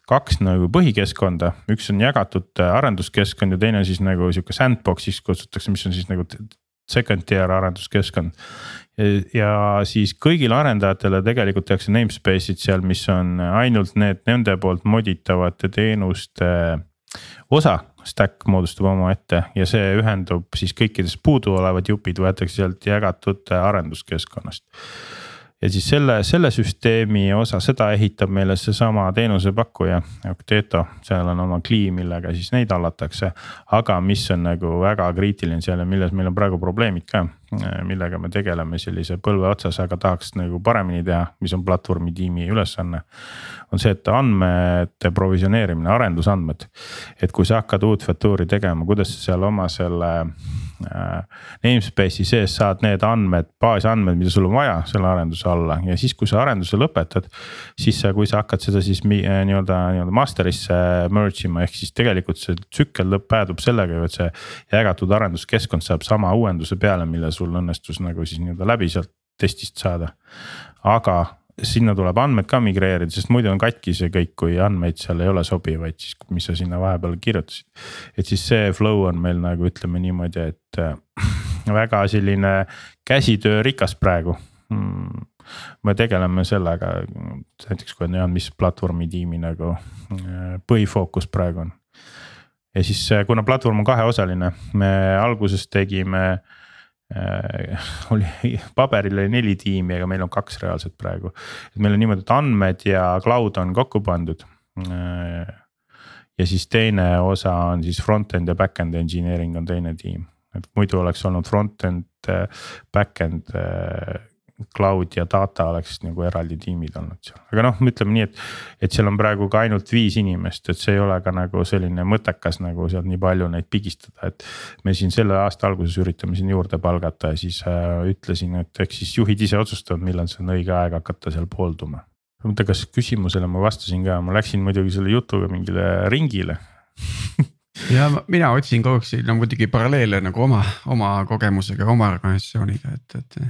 kaks nagu põhikeskkonda, üks on jagatud arenduskeskkond ja teine on siis nagu sihuke sandbox'iks kutsutakse, mis on siis nagu second tier arenduskeskkond. ja siis kõigile arendajatele tegelikult tehakse namespace'id seal, mis on ainult need nende poolt moditavate teenuste osa stack moodustab omaette ja see ühendub siis kõikidest puuduolevad jupid võetakse sealt jagatud arenduskeskkonnast. ja siis selle, selle süsteemi osa, seda ehitab meile seesama teenusepakkuja Octeto, seal on oma CLI, millega siis neid hallatakse. aga mis on nagu väga kriitiline seal ja milles meil on praegu probleemid ka millega me tegeleme sellise põlve otsas, aga tahaks nagu paremini teha, mis on platvormi tiimi ülesanne. on see, et andmete provisioneerimine, arendusandmed. et kui sa hakkad uut feature'i tegema, kuidas sa seal oma selle äh, namespace'i sees saad need andmed, baasandmed, mida sul on vaja selle arenduse alla ja siis, kui sa arenduse lõpetad. siis sa, kui sa hakkad seda siis äh, nii-öelda, nii-öelda master'isse merge ima, ehk siis tegelikult see tsükkel lõpp päädub sellega ju, et see jagatud arenduskeskkond saab sama uuenduse peale, mille sul õnnestus nagu siis nii-öelda läbi sealt testist saada. aga sinna tuleb andmed ka migreerida, sest muidu on katki see kõik, kui andmeid seal ei ole sobivaid, siis mis sa sinna vahepeal kirjutasid. et siis see flow on meil nagu ütleme niimoodi, et äh, [CLEARS THROAT] väga selline käsitöörikas praegu hmm me tegeleme sellega, näiteks kui on jah, mis platvormi tiimi nagu äh, põhifookus praegu on. ja siis äh, kuna platvorm on kaheosaline, me alguses tegime äh, [LAUGHS] oli paberil oli neli tiimi, aga meil on kaks reaalselt praegu. meil on niimoodi, et andmed ja cloud on kokku pandud. Äh, ja siis teine osa on siis front-end ja back-end engineering on teine tiim, et muidu oleks olnud front-end, äh, back-end cloud ja data oleks nagu eraldi tiimid olnud seal, aga noh, ütleme nii, et. et seal on praegu ka ainult viis inimest, et see ei ole ka nagu selline mõttekas nagu sealt nii palju neid pigistada, et. me siin selle aasta alguses üritame siin juurde palgata ja siis äh, ütlesin, et eks siis juhid ise otsustavad, millal see on õige aeg hakata seal poolduma. ma mõtlen, kas küsimusele ma vastasin ka, ma läksin muidugi selle jutuga mingile ringile ja mina otsin kogu aeg siin no muidugi paralleele nagu oma, oma kogemusega, oma organisatsiooniga, et, et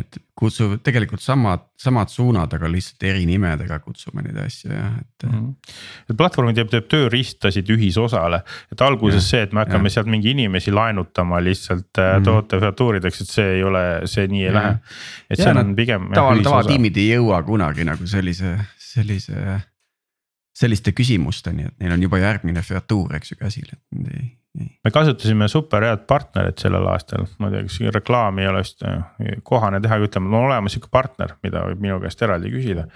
et kutsuvad tegelikult samad, samad suunad, aga lihtsalt eri nimedega kutsume neid asju jah, et mm. -hmm. et platvorm teeb, teeb tööriistasid ühisosale, et alguses ja, see, et me hakkame ja. sealt mingi inimesi laenutama lihtsalt mm -hmm. toote featuurideks, et see ei ole, see nii ei ja. lähe. et seal on pigem. taval, tavatiimid ei jõua kunagi nagu sellise, sellise, selliste küsimusteni, et neil on juba järgmine featuur, eks ju käsil, et nad ei me kasutasime super head partnerit sellel aastal, ma ei tea, kas reklaami ei ole vist äh, kohane teha, aga ütleme, on olemas sihuke partner, mida võib minu käest eraldi küsida.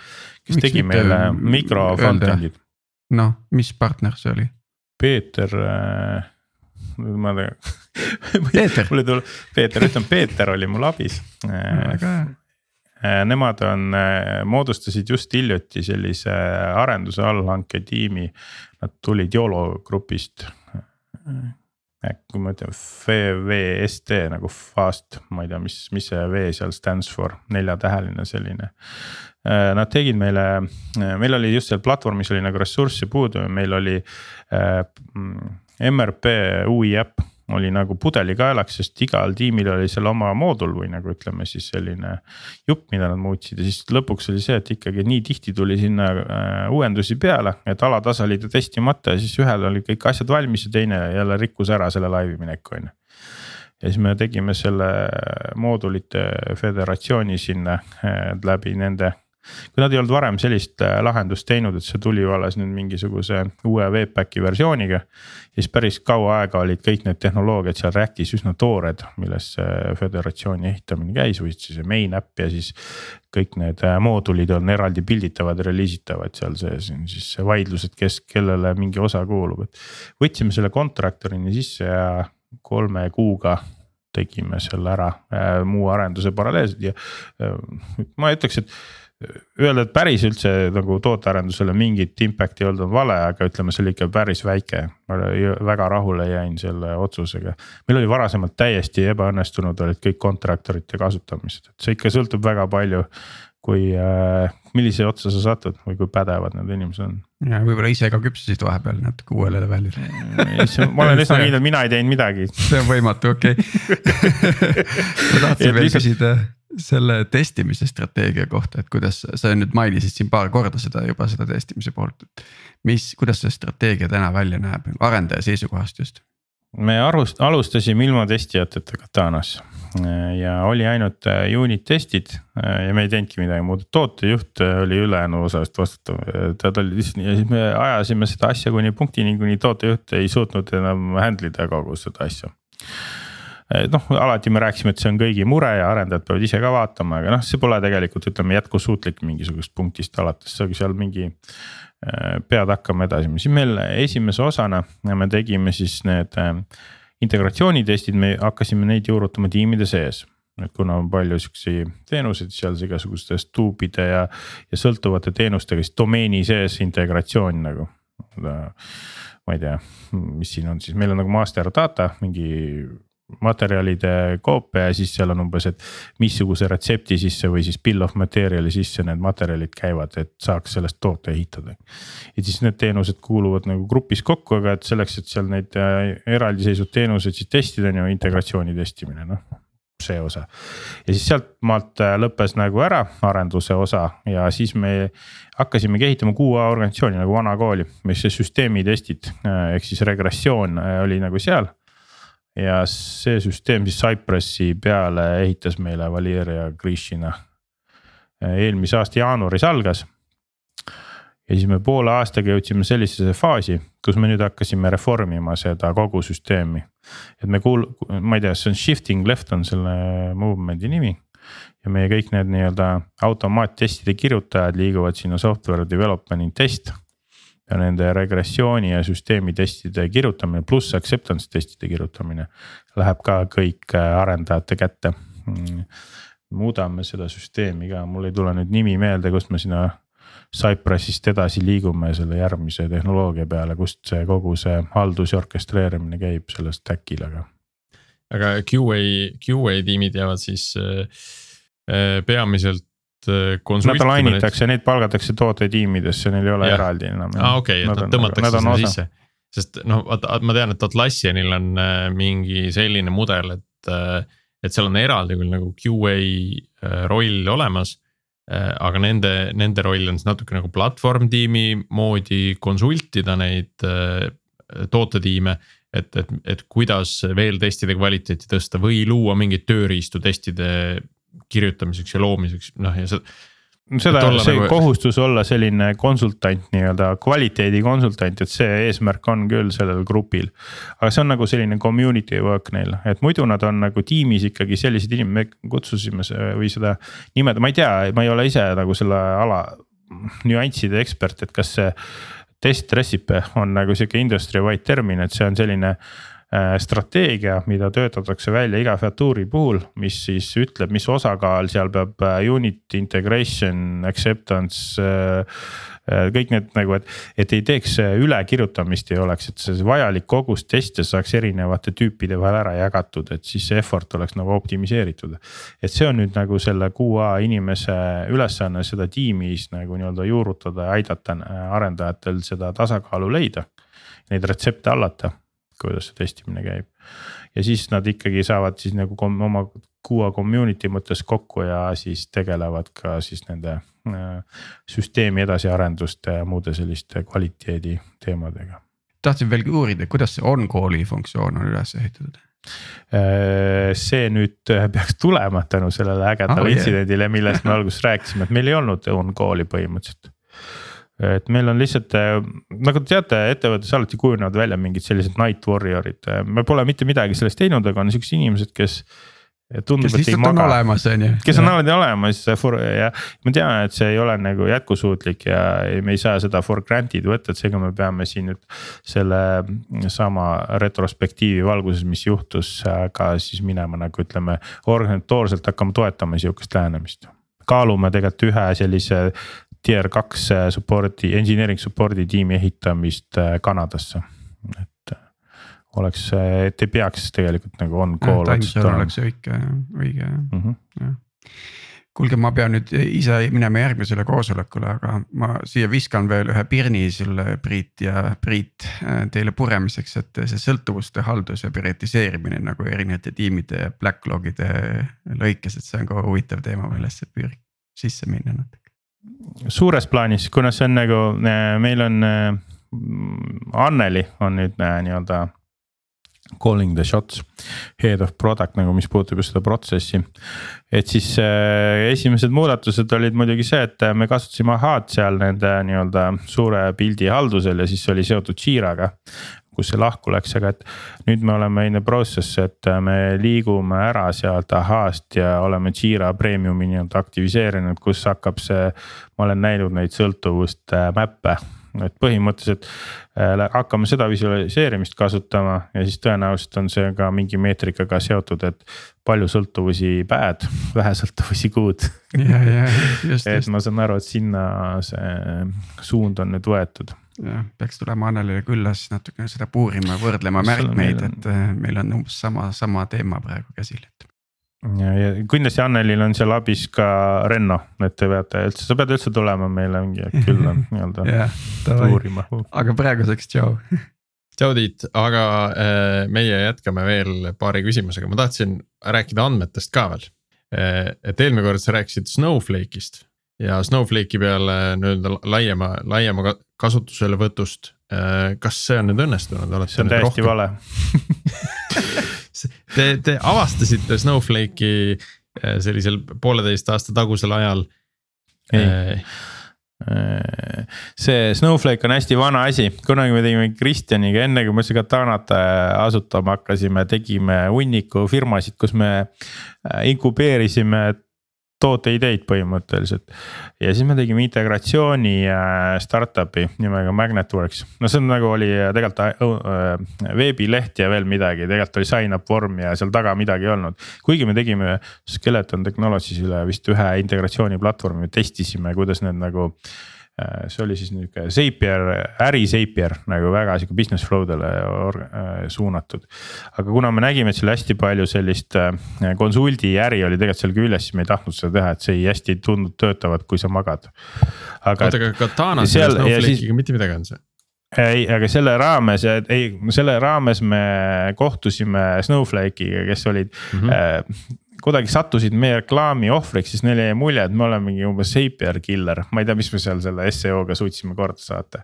kes Miks tegi meile mikro front-end'id. noh, mis partner see oli? Peeter äh,, ma ei tea. mulle tuleb, Peeter, [LAUGHS] ütleme Peeter oli mul abis äh, Nemad on, äh, moodustasid just hiljuti sellise arenduse allhanke tiimi. Nad tulid YOLO grupist kui ma ütlen FVST nagu fast, ma ei tea, mis, mis see V seal stands for, neljatäheline selline. Äh, nad tegid meile, meil oli just seal platvormis oli nagu ressurssi puudu meil oli äh, MRP UI äpp oli nagu pudelikaelaks, sest igal tiimil oli seal oma moodul või nagu ütleme siis selline jupp, mida nad muutsid. Ja siis lõpuks oli see, et ikkagi nii tihti tuli sinna äh, uuendusi peale, et alatasa oli ta testimata ja siis ühel olid kõik asjad valmis ja teine jälle rikkus ära selle laivi mineku on ju ja siis me tegime selle moodulite föderatsiooni sinna äh, läbi nende kui nad ei olnud varem sellist äh, lahendust teinud, et see tuli alles nüüd mingisuguse uue Webpacki versiooniga. siis päris kaua aega olid kõik need tehnoloogiad seal Rackis üsna toored, milles see föderatsiooni ehitamine käis või siis see main äpp ja siis. kõik need äh, moodulid on eraldi pilditavad, reliisitavad seal sees siis vaidlused, kes, kellele mingi osa kuulub, et. võtsime selle contractor'ini sisse ja kolme kuuga tegime selle ära äh, muu arenduse paralleelselt ja äh, ma ütleks, et öelda, et päris üldse nagu tootearendusele mingit impact'i ei olnud, on vale, aga ütleme, see oli ikka päris väike. ma väga rahule jäin selle otsusega. meil oli varasemalt täiesti ebaõnnestunud olid kõik kontraktorite kasutamised, et see ikka sõltub väga palju. kui äh,, millise otsa sa satud või kui pädevad need inimesed on. ja võib-olla ise ka küpsesid vahepeal natuke uuele levelile ma olen [LAUGHS] üsna kindel, mina ei teinud midagi. see on võimatu, okei [LAUGHS] ma tahtsin veel küsida selle testimise strateegia kohta, et kuidas sa nüüd mainisid siin paar korda seda juba seda testimise poolt, et. mis, kuidas see strateegia täna välja näeb arendaja seisukohast just? me arust-, alustasime ilma testijateta Katanas ja oli ainult äh, unit testid äh, ja me ei teinudki midagi muud, tootejuht äh, oli ülejäänu osa eest vastutav, ta oli lihtsalt ja siis me ajasime seda asja kuni punktini, kuni tootejuht ei suutnud enam handle ida kogu seda asja noh, alati me rääkisime, et see on kõigi mure ja arendajad peavad ise ka vaatama, aga noh, see pole tegelikult ütleme jätkusuutlik mingisugusest punktist alates, seal mingi. Eh, pead hakkama edasi, siis meil esimese osana me tegime siis need eh, integratsioonitestid, me hakkasime neid juurutama tiimide sees et kuna on palju siukseid teenuseid seal igasuguste tuubide ja, ja sõltuvate teenustega, siis domeeni sees integratsioon nagu. ma ei tea, mis siin on siis, meil on nagu master data mingi materjalide koopia ja siis seal on umbes, et missuguse retsepti sisse või siis bill of material'i sisse need materjalid käivad, et saaks sellest toote ehitada. ja siis need teenused kuuluvad nagu grupis kokku, aga et selleks, et seal neid äh, eraldiseisvaid teenuseid siis testida, on ju integratsiooni testimine, noh see osa. ja siis sealtmaalt äh, lõppes nagu ära arenduse osa ja siis me hakkasimegi ehitama QA organisatsiooni nagu vana kooli, mis see süsteemi testid äh, ehk siis regressioon oli nagu seal ja see süsteem siis Cypressi peale ehitas meile Valeria Grishina. eelmise aasta jaanuaris algas. ja siis me poole aastaga jõudsime sellisesse faasi, kus me nüüd hakkasime reformima seda kogu süsteemi. et me kuul-, ma ei tea, see on shifting left on selle movement'i nimi ja meie kõik need nii-öelda automaattestide kirjutajad liiguvad sinna software development test ja nende regressiooni ja süsteemi testide kirjutamine pluss acceptance testide kirjutamine läheb ka kõik äh, arendajate kätte. Mm. muudame seda süsteemi ka, mul ei tule nüüd nimi meelde, kust me sinna Cypressist edasi liigume selle järgmise tehnoloogia peale, kust see kogu see haldus ja orkestreerimine käib selle stack'il, aga. aga QA, QA tiimid jäävad siis äh, äh peamiselt Nad lainitakse, neid palgatakse tootetiimidesse, neil ei ole ja. eraldi enam. aa okei okay,, et nad tõmmatakse sinna sisse. sest noh, vaata ma tean, et Atlassianil on äh, mingi selline mudel, et, äh, et seal on eraldi küll nagu QA roll olemas. aga nende, nende roll on siis natuke nagu platvorm tiimi moodi konsultida neid tootetiime et, et, et kuidas veel testide kvaliteeti tõsta või luua mingeid tööriistu testide kirjutamiseks ja loomiseks, noh ja see seda, see nagu... kohustus olla selline konsultant, nii-öelda kvaliteedikonsultant, et see eesmärk on küll sellel grupil. aga see on nagu selline community work neil, et muidu nad on nagu tiimis ikkagi sellised inimesed, me kutsusime või seda nimeda, ma ei tea, ma ei ole ise nagu selle ala nüansside ekspert, et kas see test recipe on nagu sihuke industry wide termin, et see on selline strateegia, mida töötatakse välja iga featuuri puhul, mis siis ütleb, mis osakaal seal peab äh, unit integration, acceptance äh, kõik need nagu, et, et ei teeks ülekirjutamist ei oleks, et see vajalik kogus teste saaks erinevate tüüpide vahel ära jagatud, et siis see effort oleks nagu optimiseeritud. et see on nüüd nagu selle QA inimese ülesanne seda tiimis nagu nii-öelda juurutada ja aidata arendajatel seda tasakaalu leida. Neid retsepte hallata kuidas see testimine käib. ja siis nad ikkagi saavad siis nagu oma QA community mõttes kokku ja siis tegelevad ka siis nende äh, süsteemi edasiarenduste ja muude selliste kvaliteedi teemadega. tahtsin veelgi uurida, kuidas see on-call'i funktsioon on üles ehitatud? Äh, see nüüd peaks tulema tänu sellele ägedale oh, intsidendile, millest me alguses rääkisime, et meil ei olnud on-call'i põhimõtteliselt et meil on lihtsalt äh, nagu te teate, ettevõttes alati kujunevad välja mingid sellised night warrior'id, me pole mitte midagi sellest teinud, aga on siuksed inimesed, kes. tundub, et ei maga, kes on alati olemas ja ma tean, et see ei ole nagu jätkusuutlik ja me ei saa seda for granted võtta, et seega me peame siin nüüd. selle sama retrospektiivi valguses, mis juhtus, ka siis minema nagu ütleme organisatoorselt hakkama toetama sihukest lähenemist kaalume tegelikult ühe sellise tier kaks support'i, engineering support'i tiimi ehitamist Kanadasse, et oleks, et ei peaks tegelikult nagu on call otsustama. oleks õige, õige mm -hmm. jah kuulge, ma pean nüüd ise minema järgmisele koosolekule, aga ma siia viskan veel ühe pirni sulle, Priit ja Priit teile puremiseks, et see sõltuvuste haldus ja prioritiseerimine nagu erinevate tiimide backlog'ide lõikes, et see on ka huvitav teema, millesse püüd sisse minna natuke. Suures plaanis, kuna see on nagu meil on Anneli on nüüd nii-öelda calling the shots, head of product nagu, mis puudutab just seda protsessi. et siis äh, esimesed muudatused olid muidugi see, et me kasutasime Ahad seal nende nii-öelda suure pildi haldusel ja siis oli seotud Jiraga kus see lahku läks, aga et nüüd me oleme in the process, et me liigume ära sealt ahast ja oleme Jira Premiumi nii-öelda aktiviseerinud, kus hakkab see. ma olen näinud neid sõltuvuste mäppe et põhimõtteliselt äh, hakkame seda visualiseerimist kasutama ja siis tõenäoliselt on see ka mingi meetrikaga seotud, et palju sõltuvusi päev, vähe sõltuvusi kuud. [LAUGHS] et ma saan aru, et sinna see suund on nüüd võetud jah, peaks tulema Annelile külla siis natukene seda puurima, võrdlema märkmeid, et äh, meil on umbes sama, sama teema praegu käsil, et. Ja, ja kindlasti Annelil on seal abis ka Renno, et te peate üldse, sa pead üldse tulema meile mingi külla [LAUGHS] nii-öelda yeah, uurima. aga praeguseks tšau [LAUGHS] tšau Tiit, aga äh, meie jätkame veel paari küsimusega, ma tahtsin rääkida andmetest ka veel. Äh, et eelmine kord sa rääkisid Snowflake'ist ja Snowflake'i peale nii-öelda laiema, laiema kasutuselevõtust. Äh, kas see on nüüd õnnestunud? see on täiesti vale [LAUGHS] Te, te avastasite Snowflake'i äh, sellisel pooleteist aasta tagusel ajal. Äh, see Snowflake on hästi vana asi, kunagi me tegime Kristjaniga, enne kui me seda Katanat asutama hakkasime, tegime hunniku firmasid, kus me inkubeerisime tooteideid põhimõtteliselt. ja siis me tegime integratsiooni äh, startup'i nimega Magnetworks, no see on nagu oli äh, tegelikult äh, veebileht ja veel midagi, tegelikult oli sign up vorm ja seal taga midagi ei olnud. kuigi me tegime Skeleton Technologies'ile vist ühe integratsiooniplatvormi, testisime, kuidas need nagu see oli siis nihuke Zapier, äri Zapier nagu väga sihuke business flow dele äh, suunatud. aga kuna me nägime, et seal hästi palju sellist äh, konsuldi äri oli tegelikult seal küljes, siis me ei tahtnud seda teha, et see ei hästi ei tundunud töötavat, kui sa magad. oota, aga Katanas ja Snowflake'iga mitte midagi on see? ei, aga selle raames, ei, selle raames me kohtusime Snowflake'iga, kes olid mm -hmm kuidagi sattusid meie reklaami ohvriks, siis neile jäi mulje, et me olemegi umbes Zapier killer, ma ei tea, mis me seal selle seo-ga suutsime korda saata.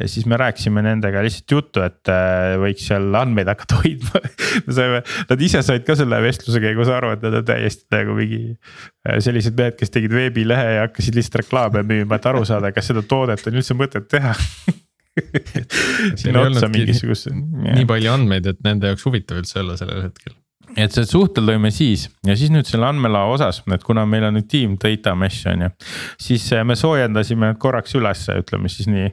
ja siis me rääkisime nendega lihtsalt juttu, et äh, võiks seal andmeid hakata hoidma [LAUGHS] me saime, nad ise said ka selle vestluse käigus aru, et nad on täiesti nagu mingi. Äh, sellised mehed, kes tegid veebilehe ja hakkasid lihtsalt reklaame müüma, et aru saada, kas seda toodet on üldse mõtet teha [LAUGHS] sinna otsa mingisugust. nii palju andmeid, et nende jaoks huvitav üldse olla sellel hetkel et see suhtel lõime siis ja siis nüüd selle andmelao osas, et kuna meil on nüüd tiim data mesh on ju. siis eh, me soojendasime korraks ülesse, ütleme siis nii,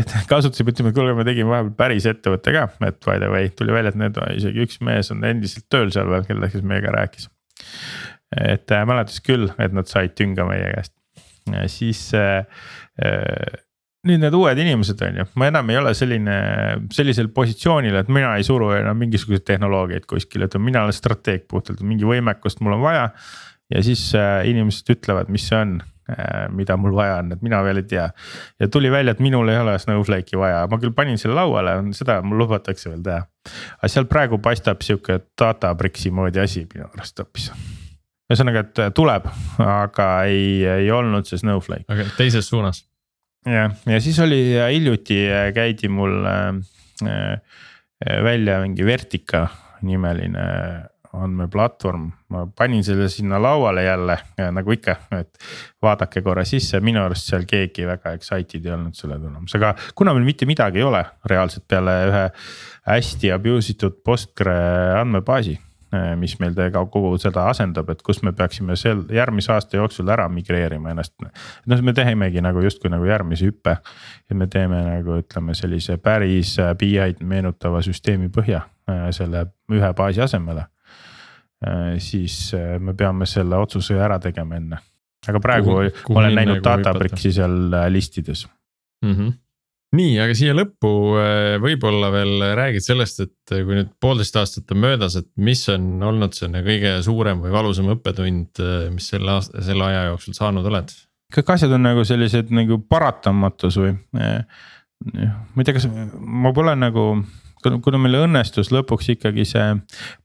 et [LAUGHS] kasutasime, ütleme, et kuulge, me tegime vahepeal päris ettevõtte ka, et by the way tuli välja, et need isegi üks mees on endiselt tööl seal veel, kellega siis meiega rääkis. et äh, mäletas küll, et nad said tünga meie käest, siis äh, nüüd need uued inimesed on ju, ma enam ei ole selline, sellisel positsioonil, et mina ei suru enam mingisuguseid tehnoloogiaid kuskile, et mina olen strateeg puhtalt, mingi võimekust mul on vaja. ja siis äh, inimesed ütlevad, mis see on äh,, mida mul vaja on, et mina veel ei tea. ja tuli välja, et minul ei ole Snowflake'i vaja, ma küll panin selle lauale, seda mul lubatakse veel teha. aga seal praegu paistab sihuke Databricksi moodi asi minu arust hoopis ühesõnaga, et tuleb, aga ei, ei olnud see Snowflake. aga teises suunas jah, ja siis oli hiljuti äh, käidi mul äh, äh, välja mingi Vertica nimeline andmeplatvorm, ma panin selle sinna lauale jälle nagu ikka, et vaadake korra sisse, minu arust seal keegi väga excited ei olnud selle tulemusega, kuna meil mitte midagi ei ole reaalselt peale ühe hästi abuse itud Postgre andmebaasi mis meil ka kogu seda asendab, et kus me peaksime sel järgmise aasta jooksul ära migreerima ennast. noh, me teemegi nagu justkui nagu järgmise hüppe ja me teeme nagu ütleme sellise päris äh, BI-d meenutava süsteemi põhja äh, selle ühe baasi asemele. siis me peame selle otsuse ära tegema enne aga praegu kuhu, kuhu ma olen näinud Databricksi seal äh, listides mm. -hmm nii, aga siia lõppu äh, võib-olla veel räägid sellest, et kui nüüd poolteist aastat on möödas, et mis on olnud selline kõige suurem või valusam õppetund, mis selle aasta, selle aja jooksul saanud oled? kõik asjad on nagu sellised nagu paratamatus või. ma ei tea, kas ma pole nagu kuna meil õnnestus lõpuks ikkagi see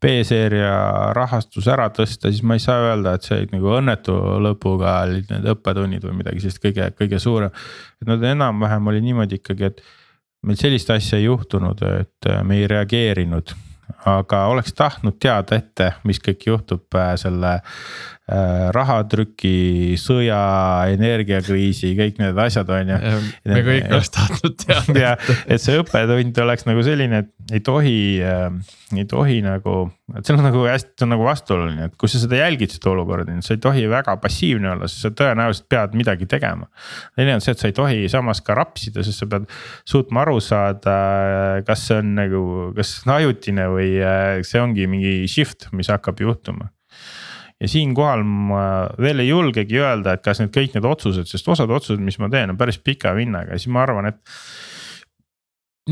B-seeria rahastus ära tõsta, siis ma ei saa öelda, et see nagu õnnetu lõpuga olid need õppetunnid või midagi sellist kõige, kõige suurem. et nad enam-vähem oli niimoodi ikkagi, et meil sellist asja ei juhtunud, et me ei reageerinud aga oleks tahtnud teada ette, mis kõik juhtub äh, selle Äh, rahatrüki, sõja, energiakriisi, kõik need asjad on ju. me kõik oleks tahtnud teada. ja, et see õppetund oleks nagu selline, et ei tohi äh,, ei tohi nagu, et see on nagu hästi, see on nagu vastuoluline, et kui sa seda jälgid, seda olukorda, sa ei tohi väga passiivne olla, sest sa tõenäoliselt pead midagi tegema. teine on see, et sa ei tohi samas ka rapsida, sest sa pead suutma aru saada, kas see on nagu, kas see on ajutine või äh, see ongi mingi shift, mis hakkab juhtuma ja siinkohal ma veel ei julgegi öelda, et kas need kõik need otsused, sest osad otsused, mis ma teen, on päris pika vinnaga ja siis ma arvan, et.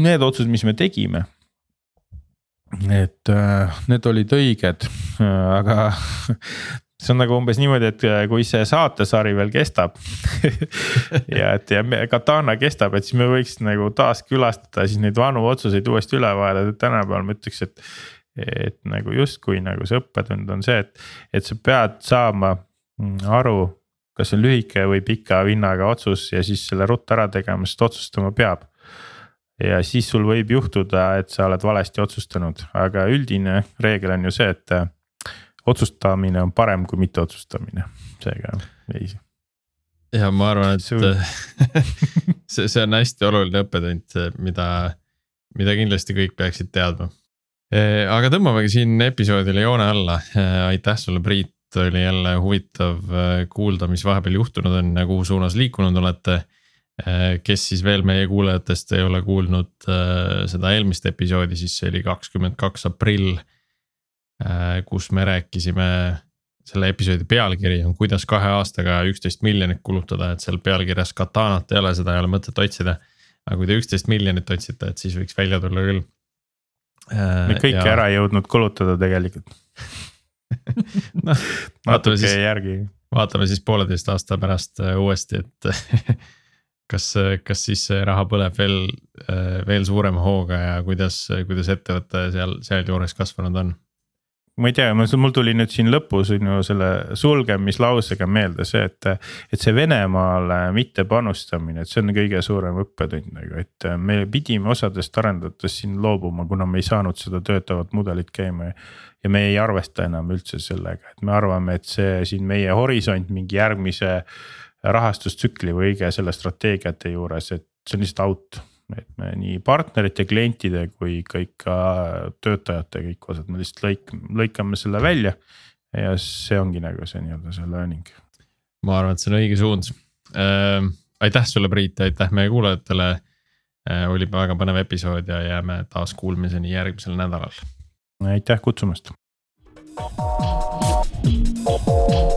Need otsused, mis me tegime. et äh, need olid õiged, aga [LAUGHS] see on nagu umbes niimoodi, et äh, kui see saatesari veel kestab [LAUGHS] ja et ja Katana kestab, et siis me võiks nagu taas külastada siis neid vanu otsuseid uuesti üle vaadata, et tänapäeval ma ütleks, et et nagu justkui nagu see õppetund on see, et, et sa pead saama mm, aru, kas on lühike või pika vinnaga otsus ja siis selle ruttu ära tegema, sest otsustama peab. ja siis sul võib juhtuda, et sa oled valesti otsustanud, aga üldine reegel on ju see, et äh, otsustamine on parem kui mitteotsustamine, seega ei. Ja ma arvan, et [LAUGHS] see, see on hästi oluline õppetund, mida, mida kindlasti kõik peaksid teadma aga tõmbamegi siin episoodile joone alla, eh, aitäh sulle, Priit, oli jälle huvitav eh, kuulda, mis vahepeal juhtunud on ja kuhu suunas liikunud olete. kes siis veel meie kuulajatest ei ole kuulnud seda eelmist episoodi, siis see oli kakskümmend kaks aprill. kus me rääkisime, selle episoodi pealkiri on kuidas kahe aastaga üksteist miljonit kulutada, et seal pealkirjas katanat ei ole, seda ei ole mõtet otsida. aga kui te üksteist miljonit otsite, et siis võiks välja tulla küll me kõike ja... ära ei jõudnud kulutada tegelikult. [LAUGHS] Noh, vaatame siis, vaatame siis pooleteist aasta pärast äh, uuesti, et [LAUGHS] kas, kas siis see raha põleb veel, äh, veel suurema hooga ja kuidas, kuidas ettevõte seal, sealjuures kasvanud on ma ei tea, mul tuli nüüd siin lõpus on ju selle sulgemislausega meelde see, et. et see Venemaale mitte panustamine, et see on kõige suurem õppetund nagu, et me pidime osadest arendajatest siin loobuma, kuna me ei saanud seda töötavat mudelit käima. ja me ei arvesta enam üldse sellega, et me arvame, et see siin meie horisont mingi järgmise rahastustsükli või õige selle strateegiate juures, et see on lihtsalt out et me nii partnerite, klientide kui ka töötajate kõik osad, me lihtsalt lõik-, lõikame selle välja. ja see ongi nagu see nii-öelda see learning. ma arvan, et see on õige suund äh,. aitäh sulle, Priit, aitäh meie kuulajatele äh,. oli väga põnev episood ja jääme taas kuulmiseni järgmisel nädalal. aitäh kutsumast. thank you